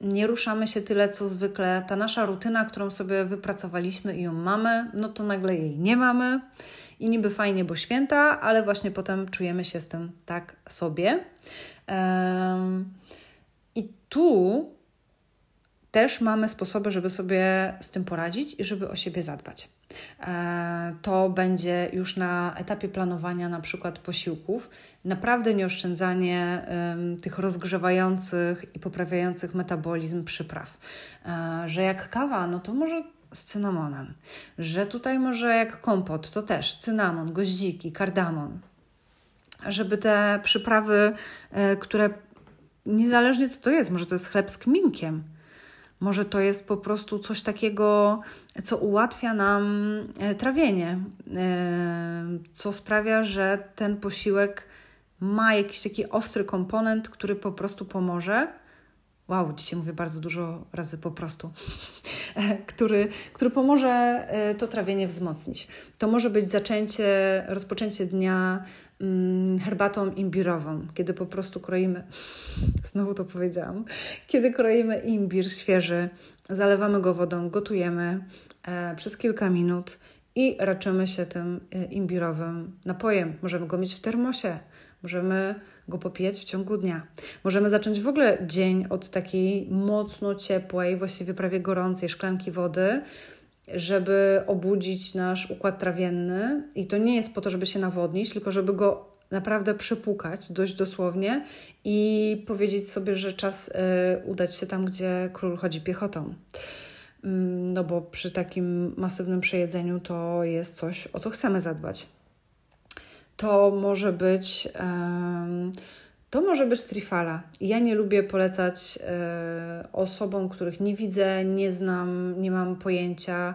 Speaker 1: nie ruszamy się tyle co zwykle. Ta nasza rutyna, którą sobie wypracowaliśmy i ją mamy, no to nagle jej nie mamy. I niby fajnie, bo święta, ale właśnie potem czujemy się z tym tak sobie. I tu też mamy sposoby, żeby sobie z tym poradzić i żeby o siebie zadbać. E, to będzie już na etapie planowania na przykład posiłków, naprawdę nieoszczędzanie tych rozgrzewających i poprawiających metabolizm przypraw. E, że jak kawa, no to może z cynamonem, że tutaj może jak kompot, to też cynamon, goździki, kardamon. Żeby te przyprawy, e, które niezależnie co to jest, może to jest chleb z kminkiem, może to jest po prostu coś takiego, co ułatwia nam e, trawienie, e, co sprawia, że ten posiłek ma jakiś taki ostry komponent, który po prostu pomoże. Wow, dzisiaj mówię bardzo dużo razy po prostu, który, który pomoże e, to trawienie wzmocnić. To może być zaczęcie, rozpoczęcie dnia herbatą imbirową, kiedy po prostu kroimy, znowu to powiedziałam, kiedy kroimy imbir świeży, zalewamy go wodą, gotujemy e, przez kilka minut i raczymy się tym e, imbirowym napojem. Możemy go mieć w termosie, możemy go popijać w ciągu dnia. Możemy zacząć w ogóle dzień od takiej mocno ciepłej, właściwie prawie gorącej szklanki wody, żeby obudzić nasz układ trawienny. I to nie jest po to, żeby się nawodnić, tylko żeby go naprawdę przepłukać dość dosłownie i powiedzieć sobie, że czas y, udać się tam, gdzie król chodzi piechotą. Mm, no bo przy takim masywnym przejedzeniu to jest coś, o co chcemy zadbać. To może być. To może być trifala. Ja nie lubię polecać y, osobom, których nie widzę, nie znam, nie mam pojęcia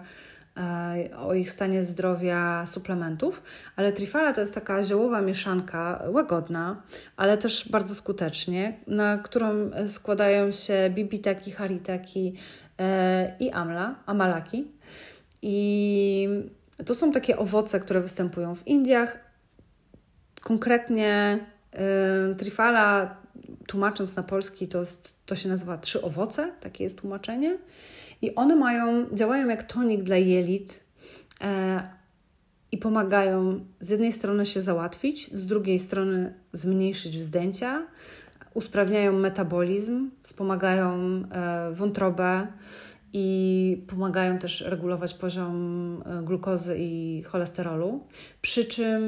Speaker 1: y, o ich stanie zdrowia suplementów, ale trifala to jest taka ziołowa mieszanka, łagodna, ale też bardzo skutecznie, na którą składają się bibitaki, haritaki y, i amla, amalaki. I to są takie owoce, które występują w Indiach. Konkretnie Trifala, tłumacząc na polski, to, jest, to się nazywa trzy owoce, takie jest tłumaczenie. I one mają, działają jak tonik dla jelit e, i pomagają z jednej strony się załatwić, z drugiej strony zmniejszyć wzdęcia, usprawniają metabolizm, wspomagają e, wątrobę i pomagają też regulować poziom e, glukozy i cholesterolu. Przy czym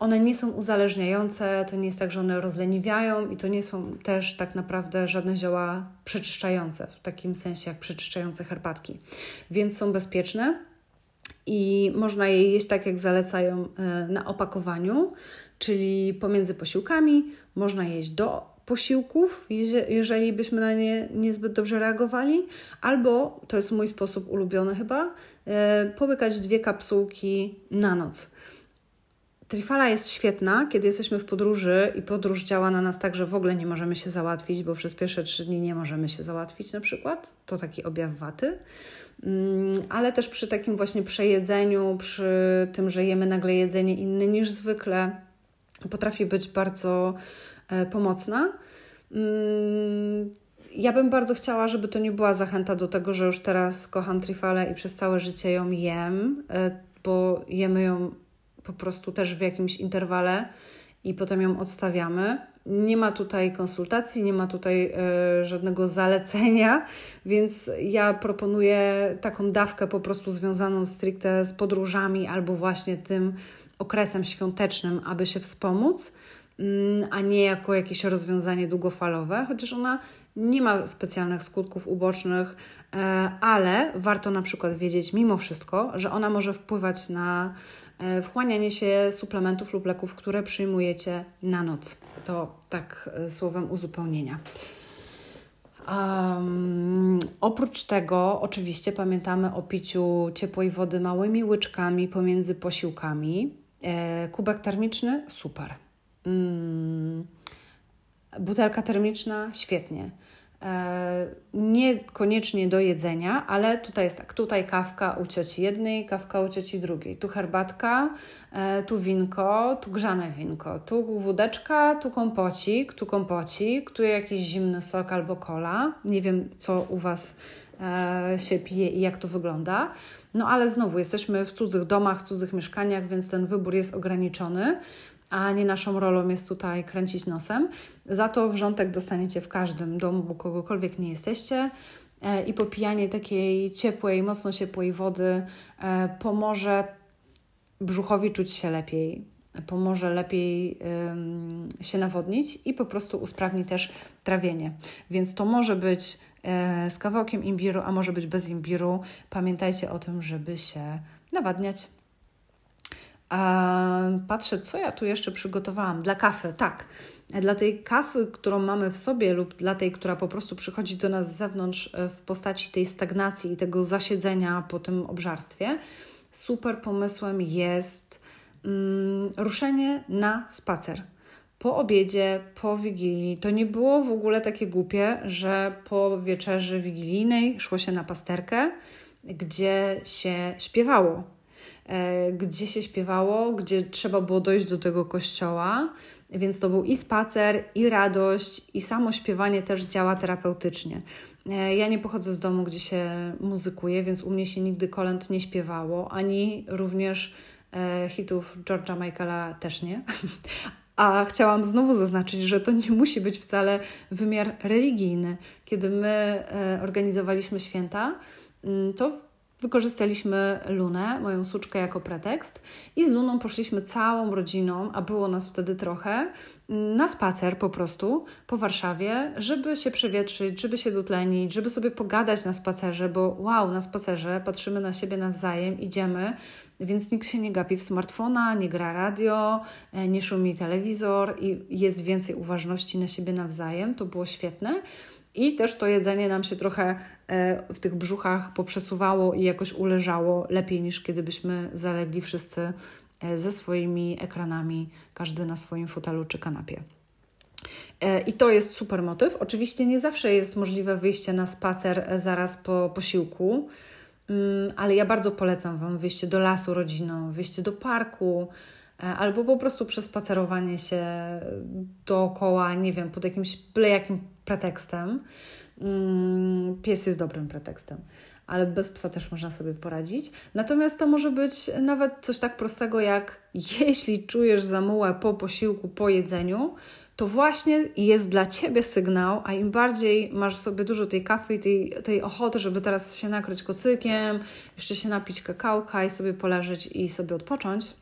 Speaker 1: one nie są uzależniające, to nie jest tak, że one rozleniwiają i to nie są też tak naprawdę żadne zioła przeczyszczające, w takim sensie jak przeczyszczające herbatki. Więc są bezpieczne i można je jeść tak, jak zalecają e, na opakowaniu, czyli pomiędzy posiłkami, można jeść do posiłków, jeżeli byśmy na nie niezbyt dobrze reagowali, albo to jest mój sposób ulubiony chyba, e, połykać dwie kapsułki na noc. Trifala jest świetna, kiedy jesteśmy w podróży i podróż działa na nas tak, że w ogóle nie możemy się załatwić, bo przez pierwsze trzy dni nie możemy się załatwić na przykład. To taki objaw waty. Mm, ale też przy takim właśnie przejedzeniu, przy tym, że jemy nagle jedzenie inne niż zwykle, potrafi być bardzo e, pomocna. Mm, ja bym bardzo chciała, żeby to nie była zachęta do tego, że już teraz kocham trifalę i przez całe życie ją jem, e, bo jemy ją po prostu też w jakimś interwale i potem ją odstawiamy. Nie ma tutaj konsultacji, nie ma tutaj y, żadnego zalecenia, więc ja proponuję taką dawkę po prostu związaną stricte z podróżami albo właśnie tym okresem świątecznym, aby się wspomóc, y, a nie jako jakieś rozwiązanie długofalowe, chociaż ona nie ma specjalnych skutków ubocznych, y, ale warto na przykład wiedzieć mimo wszystko, że ona może wpływać na wchłanianie się suplementów lub leków, które przyjmujecie na noc. To tak e, słowem uzupełnienia. Um, oprócz tego, oczywiście pamiętamy o piciu ciepłej wody małymi łyczkami pomiędzy posiłkami. E, kubek termiczny super. Mm, butelka termiczna świetnie. E, niekoniecznie do jedzenia, ale tutaj jest tak, tutaj kawka u cioci jednej, kawka u cioci drugiej, tu herbatka, e, tu winko, tu grzane winko, tu wódeczka, tu kompocik, tu kompocik, tu jakiś zimny sok albo kola. Nie wiem, co u Was e, się pije i jak to wygląda. No ale znowu jesteśmy w cudzych domach, w cudzych mieszkaniach, więc ten wybór jest ograniczony a nie naszą rolą jest tutaj kręcić nosem. Za to wrzątek dostaniecie w każdym domu, kogokolwiek nie jesteście. E, I popijanie takiej ciepłej, mocno ciepłej wody e, pomoże brzuchowi czuć się lepiej, pomoże lepiej się nawodnić i po prostu usprawni też trawienie. Więc to może być e, z kawałkiem imbiru, a może być bez imbiru. Pamiętajcie o tym, żeby się nawadniać. Patrzę, co ja tu jeszcze przygotowałam. Dla kawy, tak. Dla tej kawy, którą mamy w sobie, lub dla tej, która po prostu przychodzi do nas z zewnątrz e, w postaci tej stagnacji i tego zasiedzenia po tym obżarstwie, super pomysłem jest mm, ruszenie na spacer. Po obiedzie, po wigilii. To nie było w ogóle takie głupie, że po wieczerzy wigilijnej szło się na pasterkę, gdzie się śpiewało gdzie się śpiewało, gdzie trzeba było dojść do tego kościoła. Więc to był i spacer, i radość, i samo śpiewanie też działa terapeutycznie. E, ja nie pochodzę z domu, gdzie się muzykuje, więc u mnie się nigdy kolęd nie śpiewało, ani również e, hitów George'a Michaela też nie. A chciałam znowu zaznaczyć, że to nie musi być wcale wymiar religijny. Kiedy my organizowaliśmy święta, mm, to Wykorzystaliśmy Lunę, moją suczkę, jako pretekst i z Luną poszliśmy całą rodziną, a było nas wtedy trochę, na spacer po prostu po Warszawie, żeby się przewietrzyć, żeby się dotlenić, żeby sobie pogadać na spacerze, bo wow, na spacerze patrzymy na siebie nawzajem, idziemy, więc nikt się nie gapi w smartfona, nie gra radio, e, nie szumi telewizor i jest więcej uważności na siebie nawzajem. To było świetne. I też to jedzenie nam się trochę w tych brzuchach poprzesuwało i jakoś uleżało lepiej niż kiedybyśmy zalegli wszyscy e, ze swoimi ekranami, każdy na swoim fotelu czy kanapie. E, I to jest super motyw. Oczywiście nie zawsze jest możliwe wyjście na spacer zaraz po posiłku, mm, ale ja bardzo polecam Wam wyjście do lasu rodziną, wyjście do parku, albo po prostu przespacerowanie się dookoła, nie wiem, pod jakimś byle jakim pretekstem. Mm, pies jest dobrym pretekstem, ale bez psa też można sobie poradzić. Natomiast to może być nawet coś tak prostego jak jeśli czujesz zamułę po posiłku, po jedzeniu, to właśnie jest dla Ciebie sygnał, a im bardziej masz sobie dużo tej kawy i tej, tej ochoty, żeby teraz się nakryć kocykiem, jeszcze się napić kakałka i sobie poleżeć i sobie odpocząć,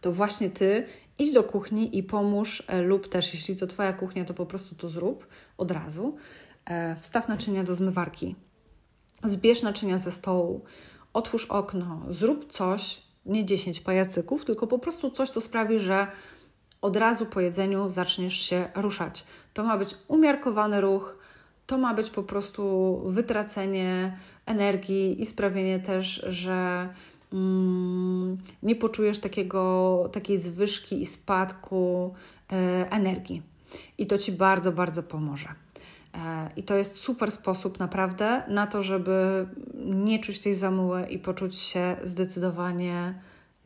Speaker 1: to właśnie Ty idź do kuchni i pomóż, e, lub też jeśli to Twoja kuchnia, to po prostu to zrób od razu. E, wstaw naczynia do zmywarki, zbierz naczynia ze stołu, otwórz okno, zrób coś, nie 10 pajacyków, tylko po prostu coś, co sprawi, że od razu po jedzeniu zaczniesz się ruszać. To ma być umiarkowany ruch, to ma być po prostu wytracenie energii i sprawienie też, że mm, nie poczujesz takiego, takiej zwyżki i spadku e, energii. I to Ci bardzo, bardzo pomoże. E, I to jest super sposób naprawdę na to, żeby nie czuć tej zamuły i poczuć się zdecydowanie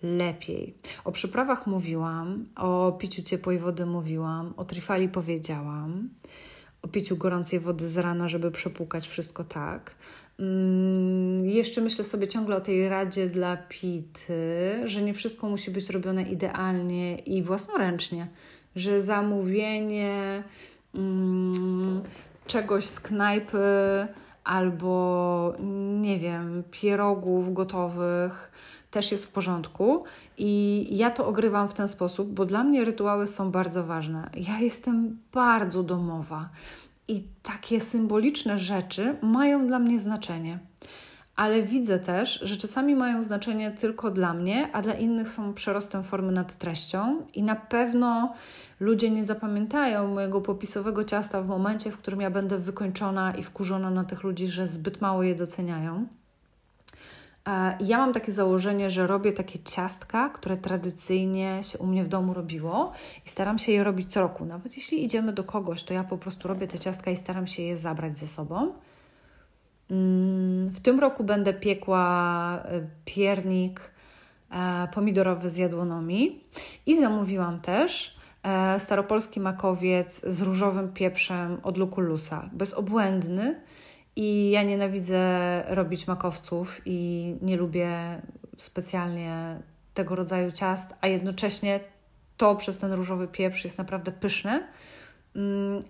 Speaker 1: lepiej. O przyprawach mówiłam, o piciu ciepłej wody mówiłam, o trifali powiedziałam, o piciu gorącej wody z rana, żeby przepłukać wszystko tak. Mm, jeszcze myślę sobie ciągle o tej radzie dla pity, że nie wszystko musi być robione idealnie i własnoręcznie, że zamówienie mm, czegoś z knajpy albo nie wiem, pierogów gotowych też jest w porządku. I ja to ogrywam w ten sposób, bo dla mnie rytuały są bardzo ważne. Ja jestem bardzo domowa i takie symboliczne rzeczy mają dla mnie znaczenie. Ale widzę też, że czasami mają znaczenie tylko dla mnie, a dla innych są przerostem formy nad treścią, i na pewno ludzie nie zapamiętają mojego popisowego ciasta w momencie, w którym ja będę wykończona i wkurzona na tych ludzi, że zbyt mało je doceniają. E, ja mam takie założenie, że robię takie ciastka, które tradycyjnie się u mnie w domu robiło i staram się je robić co roku. Nawet jeśli idziemy do kogoś, to ja po prostu robię te ciastka i staram się je zabrać ze sobą. Mm, w tym roku będę piekła e, piernik e, pomidorowy z jadłonomi i zamówiłam też staropolski makowiec z różowym pieprzem od Lukulusa. Bezobłędny i ja nienawidzę robić makowców i nie lubię specjalnie tego rodzaju ciast, a jednocześnie to przez ten różowy pieprz jest naprawdę pyszne. Mm,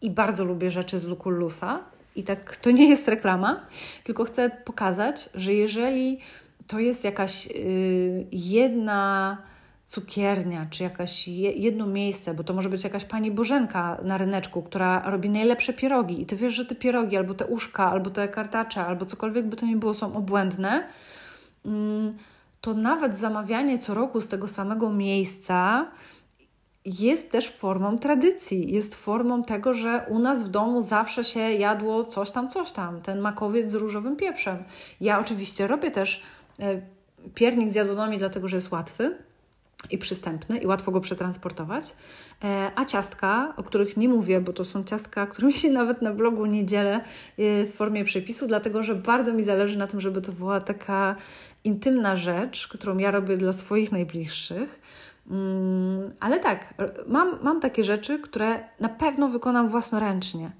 Speaker 1: I bardzo lubię rzeczy z Lukulusa. I tak to nie jest reklama, tylko chcę pokazać, że jeżeli to jest jakaś yy, jedna cukiernia, czy jakaś jedno miejsce, bo to może być jakaś pani Bożenka na ryneczku, która robi najlepsze pierogi i ty wiesz, że te pierogi, albo te uszka, albo te kartacze, albo cokolwiek by to nie było, są obłędne, mm, to nawet zamawianie co roku z tego samego miejsca jest też formą tradycji, jest formą tego, że u nas w domu zawsze się jadło coś tam, coś tam, ten makowiec z różowym pieprzem. Ja oczywiście robię też e, piernik z jadłonomi, dlatego że jest łatwy, i przystępny i łatwo go przetransportować. E, a ciastka, o których nie mówię, bo to są ciastka, którymi się nawet na blogu nie dzielę e, w formie przepisu, dlatego że bardzo mi zależy na tym, żeby to była taka intymna rzecz, którą ja robię dla swoich najbliższych. Mm, ale tak, mam, mam takie rzeczy, które na pewno wykonam własnoręcznie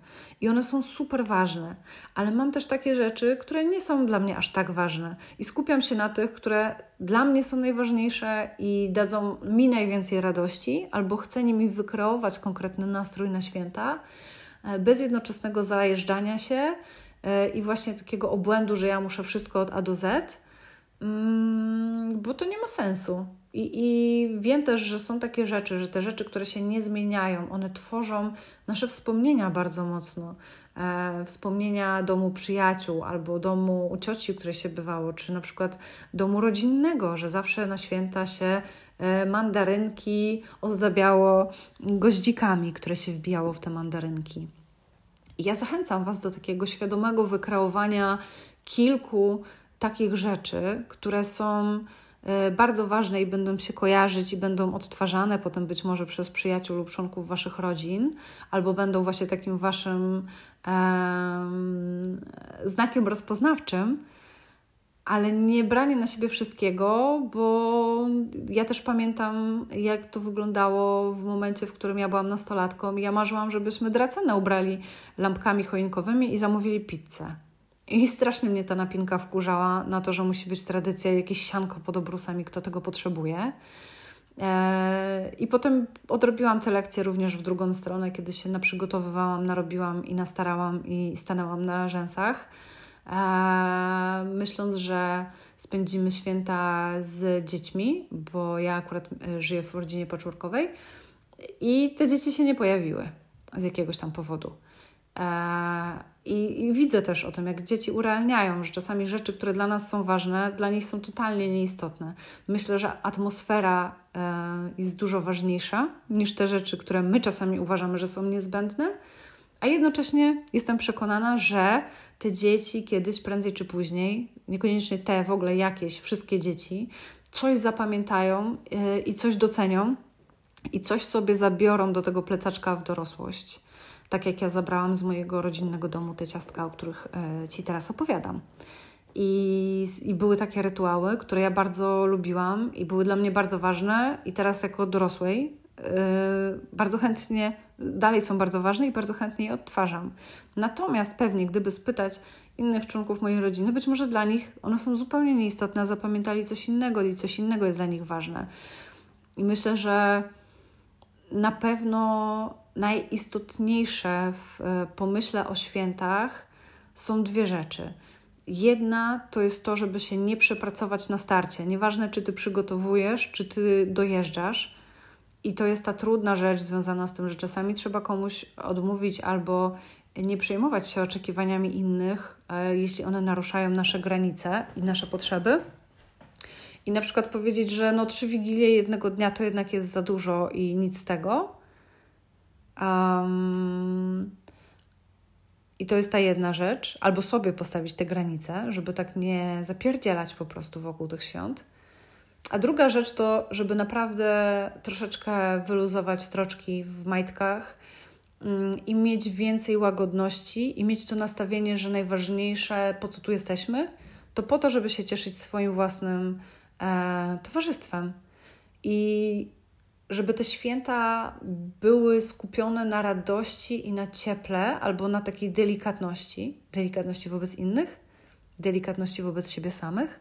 Speaker 1: i one są super ważne, ale mam też takie rzeczy, które nie są dla mnie aż tak ważne i skupiam się na tych, które dla mnie są najważniejsze i dadzą mi najwięcej radości, albo chcę nimi wykreować konkretny nastrój na święta, e, bez jednoczesnego zajeżdżania się e, i właśnie takiego obłędu, że ja muszę wszystko od A do Z, mm, bo to nie ma sensu. I, I wiem też, że są takie rzeczy, że te rzeczy, które się nie zmieniają, one tworzą nasze wspomnienia bardzo mocno. E, wspomnienia domu przyjaciół albo domu u cioci, u której się bywało, czy na przykład domu rodzinnego, że zawsze na święta się e, mandarynki ozdabiało goździkami, które się wbijało w te mandarynki. I ja zachęcam Was do takiego świadomego wykreowania kilku takich rzeczy, które są bardzo ważne i będą się kojarzyć i będą odtwarzane potem być może przez przyjaciół lub członków waszych rodzin, albo będą właśnie takim waszym um, znakiem rozpoznawczym, ale nie branie na siebie wszystkiego, bo ja też pamiętam, jak to wyglądało w momencie, w którym ja byłam nastolatką. Ja marzyłam, żebyśmy dracenę ubrali lampkami choinkowymi i zamówili pizzę. I strasznie mnie ta napinka wkurzała na to, że musi być tradycja, jakieś sianko pod obrusami, kto tego potrzebuje. E, I potem odrobiłam te lekcje również w drugą stronę, kiedy się naprzygotowywałam, narobiłam i nastarałam i stanęłam na rzęsach, e, myśląc, że spędzimy święta z dziećmi, bo ja akurat e, żyję w rodzinie poczórkowej i te dzieci się nie pojawiły z jakiegoś tam powodu. I, I, widzę też o tym, jak dzieci urealniają, że czasami rzeczy, które dla nas są ważne, dla nich są totalnie nieistotne. Myślę, że atmosfera e, jest dużo ważniejsza niż te rzeczy, które my czasami uważamy, że są niezbędne. A jednocześnie jestem przekonana, że te dzieci kiedyś, prędzej czy później, niekoniecznie te w ogóle jakieś, wszystkie dzieci, coś zapamiętają e, i coś docenią i coś sobie zabiorą do tego plecaczka w dorosłość tak jak ja zabrałam z mojego rodzinnego domu te ciastka, o których e, Ci teraz opowiadam. I, I były takie rytuały, które ja bardzo lubiłam i były dla mnie bardzo ważne, i teraz jako dorosłej yy, bardzo chętnie, dalej są bardzo ważne i bardzo chętnie je odtwarzam. Natomiast pewnie, gdyby spytać innych członków mojej rodziny, być może dla nich one są zupełnie nieistotne, zapamiętali coś innego i coś innego jest dla nich ważne. I myślę, że na pewno najistotniejsze w e, pomyśle o świętach są dwie rzeczy. Jedna to jest to, żeby się nie przepracować na starcie. Nieważne, czy ty przygotowujesz, czy ty dojeżdżasz. I to jest ta trudna rzecz związana z tym, że czasami trzeba komuś odmówić albo nie przejmować się oczekiwaniami innych, e, jeśli one naruszają nasze granice i nasze potrzeby. I na przykład powiedzieć, że no trzy wigilie jednego dnia to jednak jest za dużo i nic z tego Um, I to jest ta jedna rzecz, albo sobie postawić te granice, żeby tak nie zapierdzielać po prostu wokół tych świąt. A druga rzecz to, żeby naprawdę troszeczkę wyluzować troczki w majtkach um, i mieć więcej łagodności i mieć to nastawienie, że najważniejsze, po co tu jesteśmy, to po to, żeby się cieszyć swoim własnym e, towarzystwem. I żeby te święta były skupione na radości i na cieple, albo na takiej delikatności, delikatności wobec innych, delikatności wobec siebie samych,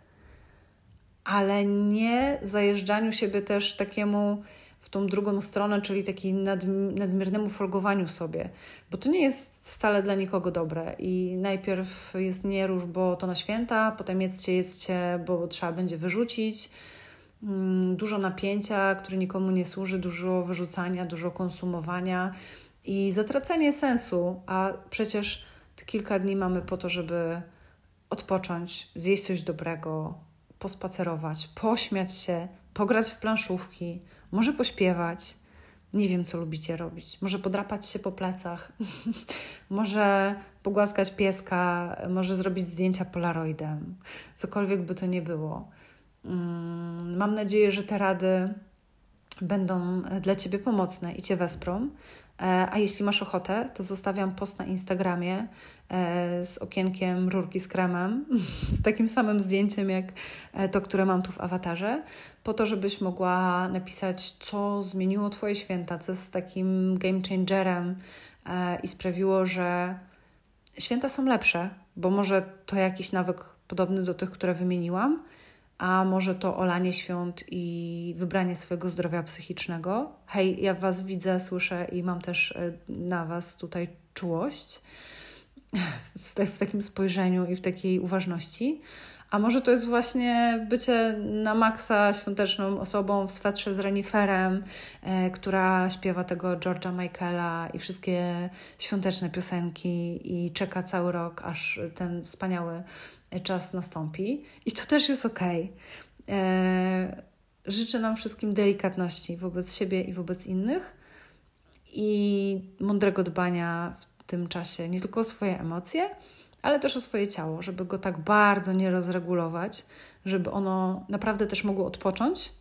Speaker 1: ale nie zajeżdżaniu siebie też takiemu w tą drugą stronę, czyli takiej nadmiernemu folgowaniu sobie, bo to nie jest wcale dla nikogo dobre. I najpierw jest nie róż, bo to na święta, potem jedzcie, jedzcie, bo trzeba będzie wyrzucić dużo napięcia, które nikomu nie służy, dużo wyrzucania, dużo konsumowania i zatracenie sensu, a przecież te kilka dni mamy po to, żeby odpocząć, zjeść coś dobrego, pospacerować, pośmiać się, pograć w planszówki, może pośpiewać. Nie wiem, co lubicie robić. Może podrapać się po plecach, może pogłaskać pieska, może zrobić zdjęcia polaroidem. Cokolwiek by to nie było. Mm, mam nadzieję, że te rady będą dla Ciebie pomocne i Cię wesprą. E, a jeśli masz ochotę, to zostawiam post na Instagramie e, z okienkiem rurki z kremem, z takim samym zdjęciem jak e, to, które mam tu w awatarze, po to, żebyś mogła napisać, co zmieniło Twoje święta, co jest takim game changerem i sprawiło, że święta są lepsze, bo może to jakiś nawyk podobny do tych, które wymieniłam, a może to olanie świąt i wybranie swojego zdrowia psychicznego. Hej, ja Was widzę, słyszę i mam też e, na Was tutaj czułość w, takim spojrzeniu i w takiej uważności. A może to jest właśnie bycie na maksa świąteczną osobą w swetrze z reniferem, e, która śpiewa tego George'a Michaela i wszystkie świąteczne piosenki i czeka cały rok, aż ten wspaniały czas nastąpi. I to też jest ok. E, życzę nam wszystkim delikatności wobec siebie i wobec innych i mądrego dbania w tym czasie nie tylko o swoje emocje, ale też o swoje ciało, żeby go tak bardzo nie rozregulować, żeby ono naprawdę też mogło odpocząć,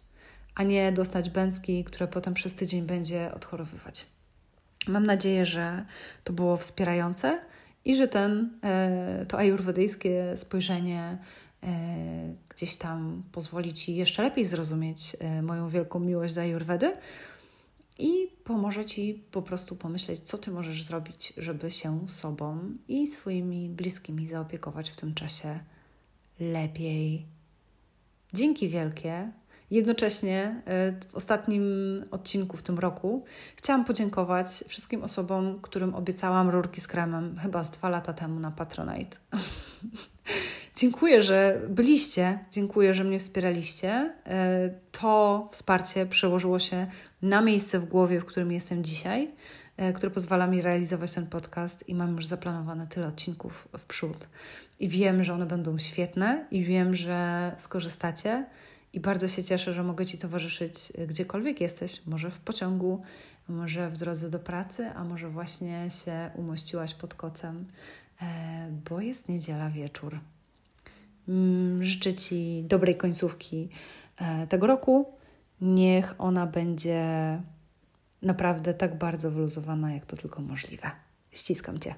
Speaker 1: a nie dostać bęcki, które potem przez tydzień będzie odchorowywać. Mam nadzieję, że to było wspierające i że ten, e, to ajurwedyjskie spojrzenie e, gdzieś tam pozwoli Ci jeszcze lepiej zrozumieć e, moją wielką miłość do ajurwedy i pomoże Ci po prostu pomyśleć, co Ty możesz zrobić, żeby się sobą i swoimi bliskimi zaopiekować w tym czasie lepiej. Dzięki wielkie. Jednocześnie e, w ostatnim odcinku w tym roku chciałam podziękować wszystkim osobom, którym obiecałam rurki z kremem chyba z dwa lata temu na Patronite. dziękuję, że byliście, dziękuję, że mnie wspieraliście. E, to wsparcie przełożyło się na miejsce w głowie, w którym jestem dzisiaj. e, który pozwala mi realizować ten podcast i mam już zaplanowane tyle odcinków w przód. I wiem, że one będą świetne i wiem, że skorzystacie. I bardzo się cieszę, że mogę Ci towarzyszyć e, gdziekolwiek jesteś, może w pociągu, może w drodze do pracy, a może właśnie się umościłaś pod kocem, e, bo jest niedziela wieczór. Mm, życzę Ci dobrej końcówki tego roku. Niech ona będzie naprawdę tak bardzo wyluzowana, jak to tylko możliwe. Ściskam Cię.